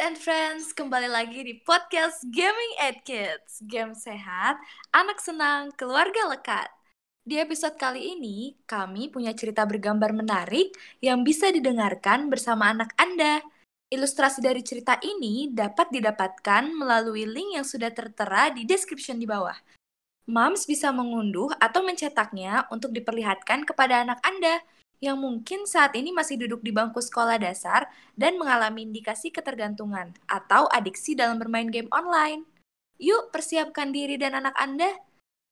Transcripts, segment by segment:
and friends, kembali lagi di podcast Gaming at Kids. Game sehat, anak senang, keluarga lekat. Di episode kali ini, kami punya cerita bergambar menarik yang bisa didengarkan bersama anak Anda. Ilustrasi dari cerita ini dapat didapatkan melalui link yang sudah tertera di description di bawah. Moms bisa mengunduh atau mencetaknya untuk diperlihatkan kepada anak Anda yang mungkin saat ini masih duduk di bangku sekolah dasar dan mengalami indikasi ketergantungan atau adiksi dalam bermain game online. Yuk, persiapkan diri dan anak Anda.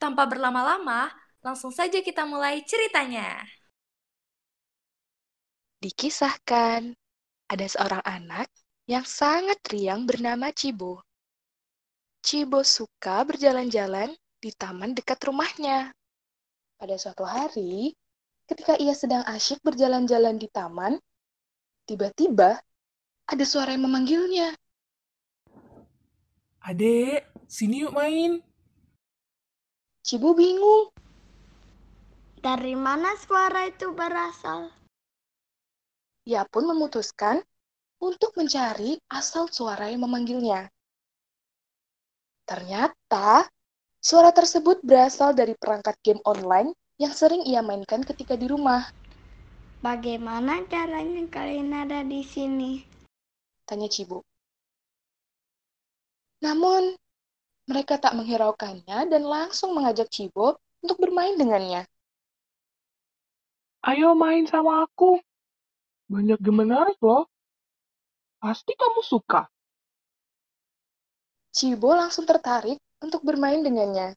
Tanpa berlama-lama, langsung saja kita mulai ceritanya. Dikisahkan, ada seorang anak yang sangat riang bernama Cibo. Cibo suka berjalan-jalan di taman dekat rumahnya. Pada suatu hari, Ketika ia sedang asyik berjalan-jalan di taman, tiba-tiba ada suara yang memanggilnya. Adek, sini yuk main. Cibu bingung. Dari mana suara itu berasal? Ia pun memutuskan untuk mencari asal suara yang memanggilnya. Ternyata, suara tersebut berasal dari perangkat game online yang sering ia mainkan ketika di rumah. Bagaimana caranya kalian ada di sini? Tanya Cibu. Namun, mereka tak menghiraukannya dan langsung mengajak Cibo untuk bermain dengannya. Ayo main sama aku. Banyak game menarik loh. Pasti kamu suka. Cibo langsung tertarik untuk bermain dengannya.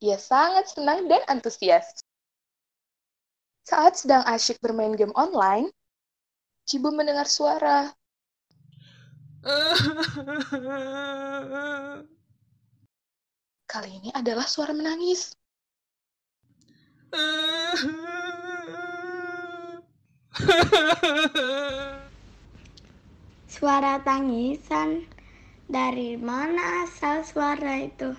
Ia sangat senang dan antusias. Saat sedang asyik bermain game online, Cibu mendengar suara. Kali ini adalah suara menangis. Suara tangisan. Dari mana asal suara itu?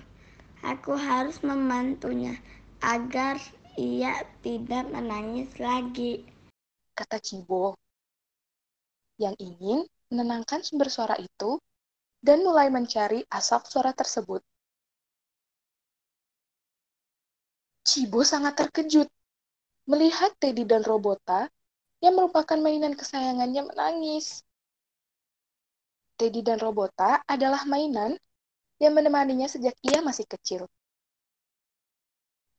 Aku harus membantunya agar ia tidak menangis lagi. Kata Cibo, yang ingin menenangkan sumber suara itu dan mulai mencari asal suara tersebut. Cibo sangat terkejut melihat Teddy dan Robota yang merupakan mainan kesayangannya menangis. Teddy dan Robota adalah mainan yang menemaninya sejak ia masih kecil.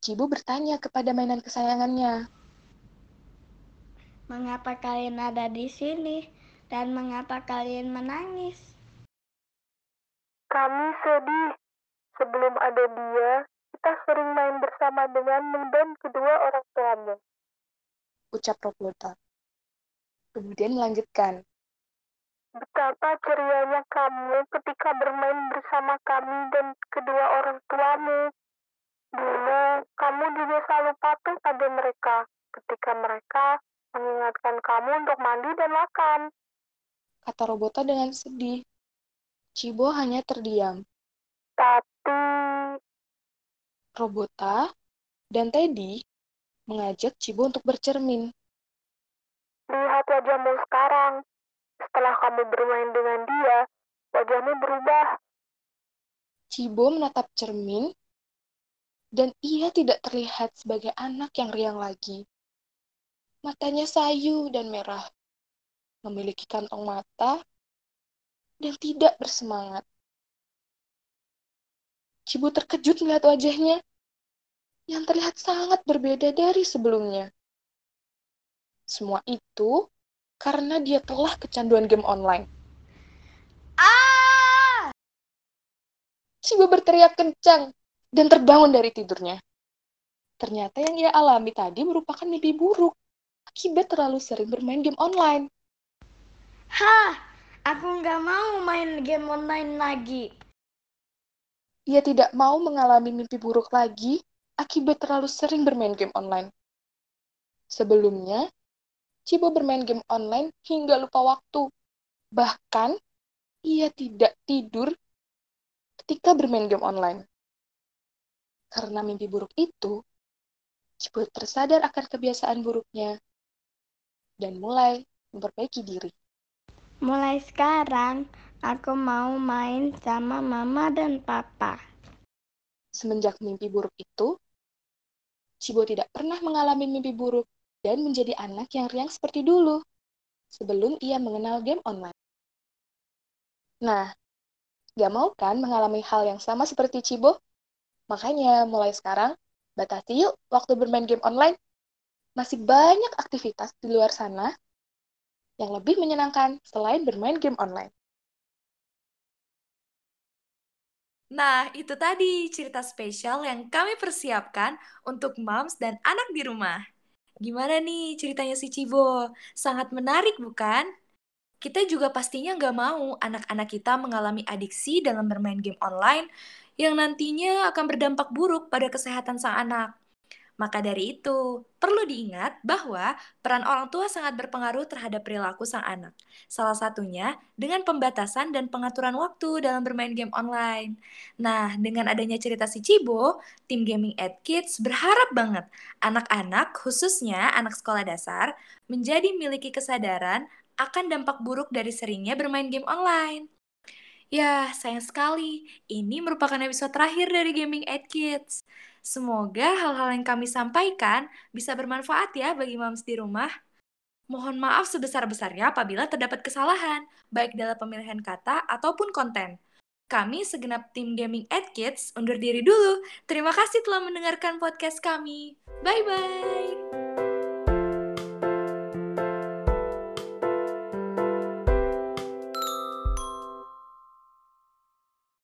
Cibu bertanya kepada mainan kesayangannya. Mengapa kalian ada di sini dan mengapa kalian menangis? Kami sedih. Sebelum ada dia, kita sering main bersama denganmu dan kedua orang tuamu. Ucap Roblota. Kemudian melanjutkan. Betapa cerianya kamu ketika bermain bersama kami dan kedua orang tuamu. Dulu, kamu juga selalu patuh pada mereka ketika mereka mengingatkan kamu untuk mandi dan makan. Kata Robota dengan sedih. Cibo hanya terdiam. Tapi... Robota dan Teddy mengajak Cibo untuk bercermin. Lihat wajahmu sekarang. Setelah kamu bermain dengan dia, wajahmu berubah. Cibo menatap cermin dan ia tidak terlihat sebagai anak yang riang lagi. Matanya sayu dan merah, memiliki kantong mata, dan tidak bersemangat. Cibu terkejut melihat wajahnya yang terlihat sangat berbeda dari sebelumnya. Semua itu karena dia telah kecanduan game online. Ah! Cibu berteriak kencang dan terbangun dari tidurnya. Ternyata yang ia alami tadi merupakan mimpi buruk akibat terlalu sering bermain game online. Hah, aku nggak mau main game online lagi. Ia tidak mau mengalami mimpi buruk lagi akibat terlalu sering bermain game online. Sebelumnya, Cibo bermain game online hingga lupa waktu. Bahkan, ia tidak tidur ketika bermain game online. Karena mimpi buruk itu, Ciput tersadar akan kebiasaan buruknya dan mulai memperbaiki diri. Mulai sekarang, Aku mau main sama mama dan papa. Semenjak mimpi buruk itu, Cibo tidak pernah mengalami mimpi buruk dan menjadi anak yang riang seperti dulu, sebelum ia mengenal game online. Nah, gak mau kan mengalami hal yang sama seperti Cibo? Makanya mulai sekarang, batasi yuk waktu bermain game online. Masih banyak aktivitas di luar sana yang lebih menyenangkan selain bermain game online. Nah, itu tadi cerita spesial yang kami persiapkan untuk moms dan anak di rumah. Gimana nih ceritanya si Cibo? Sangat menarik bukan? Kita juga pastinya nggak mau anak-anak kita mengalami adiksi dalam bermain game online yang nantinya akan berdampak buruk pada kesehatan sang anak. Maka dari itu, perlu diingat bahwa peran orang tua sangat berpengaruh terhadap perilaku sang anak. Salah satunya dengan pembatasan dan pengaturan waktu dalam bermain game online. Nah, dengan adanya cerita si Cibo, tim Gaming at Kids berharap banget anak-anak, khususnya anak sekolah dasar, menjadi miliki kesadaran akan dampak buruk dari seringnya bermain game online. Ya, sayang sekali. Ini merupakan episode terakhir dari Gaming at Kids. Semoga hal-hal yang kami sampaikan bisa bermanfaat ya bagi moms di rumah. Mohon maaf sebesar-besarnya apabila terdapat kesalahan, baik dalam pemilihan kata ataupun konten. Kami segenap tim Gaming at Kids undur diri dulu. Terima kasih telah mendengarkan podcast kami. Bye-bye!